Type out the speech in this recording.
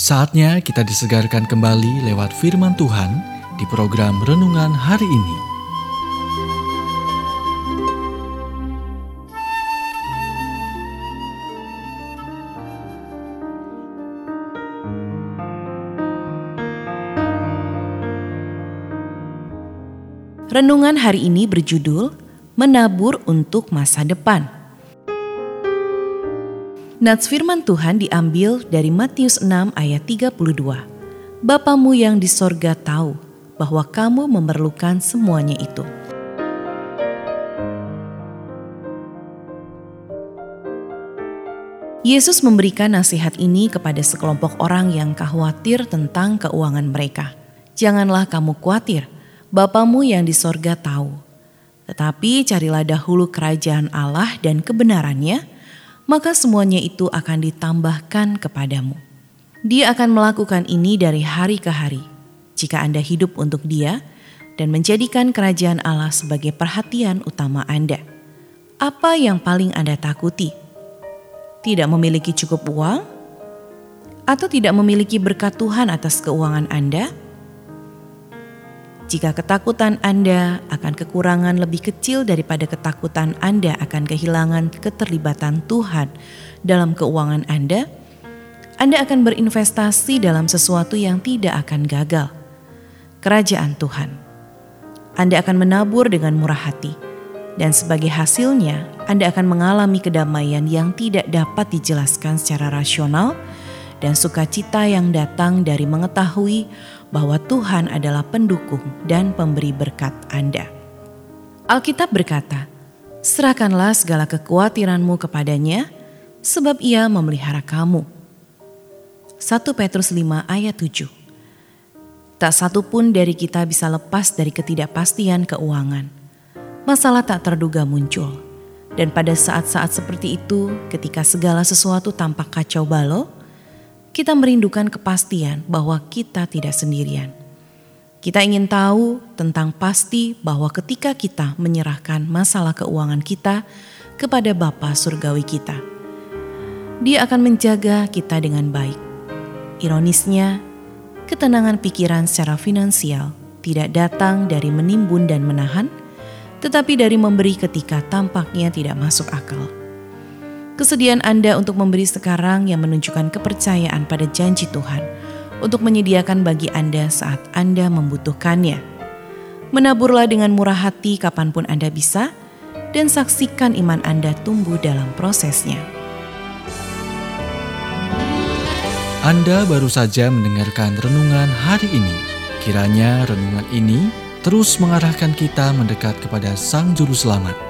Saatnya kita disegarkan kembali lewat firman Tuhan di program renungan hari ini. Renungan hari ini berjudul Menabur untuk Masa Depan. Nats firman Tuhan diambil dari Matius 6 ayat 32. Bapamu yang di sorga tahu bahwa kamu memerlukan semuanya itu. Yesus memberikan nasihat ini kepada sekelompok orang yang khawatir tentang keuangan mereka. Janganlah kamu khawatir, Bapamu yang di sorga tahu. Tetapi carilah dahulu kerajaan Allah dan kebenarannya, maka semuanya itu akan ditambahkan kepadamu. Dia akan melakukan ini dari hari ke hari, jika Anda hidup untuk Dia dan menjadikan kerajaan Allah sebagai perhatian utama Anda. Apa yang paling Anda takuti? Tidak memiliki cukup uang, atau tidak memiliki berkat Tuhan atas keuangan Anda? Jika ketakutan Anda akan kekurangan lebih kecil daripada ketakutan Anda akan kehilangan keterlibatan Tuhan dalam keuangan Anda, Anda akan berinvestasi dalam sesuatu yang tidak akan gagal. Kerajaan Tuhan. Anda akan menabur dengan murah hati, dan sebagai hasilnya, Anda akan mengalami kedamaian yang tidak dapat dijelaskan secara rasional dan sukacita yang datang dari mengetahui bahwa Tuhan adalah pendukung dan pemberi berkat Anda. Alkitab berkata, "Serahkanlah segala kekhawatiranmu kepadanya, sebab Ia memelihara kamu." 1 Petrus 5 ayat 7 Tak satu pun dari kita bisa lepas dari ketidakpastian keuangan. Masalah tak terduga muncul. Dan pada saat-saat seperti itu, ketika segala sesuatu tampak kacau balau, kita merindukan kepastian bahwa kita tidak sendirian. Kita ingin tahu tentang pasti bahwa ketika kita menyerahkan masalah keuangan kita kepada Bapa Surgawi kita, Dia akan menjaga kita dengan baik. Ironisnya, ketenangan pikiran secara finansial tidak datang dari menimbun dan menahan, tetapi dari memberi ketika tampaknya tidak masuk akal. Kesediaan Anda untuk memberi sekarang yang menunjukkan kepercayaan pada janji Tuhan untuk menyediakan bagi Anda saat Anda membutuhkannya. Menaburlah dengan murah hati kapan pun Anda bisa, dan saksikan iman Anda tumbuh dalam prosesnya. Anda baru saja mendengarkan renungan hari ini. Kiranya renungan ini terus mengarahkan kita mendekat kepada Sang Juru Selamat,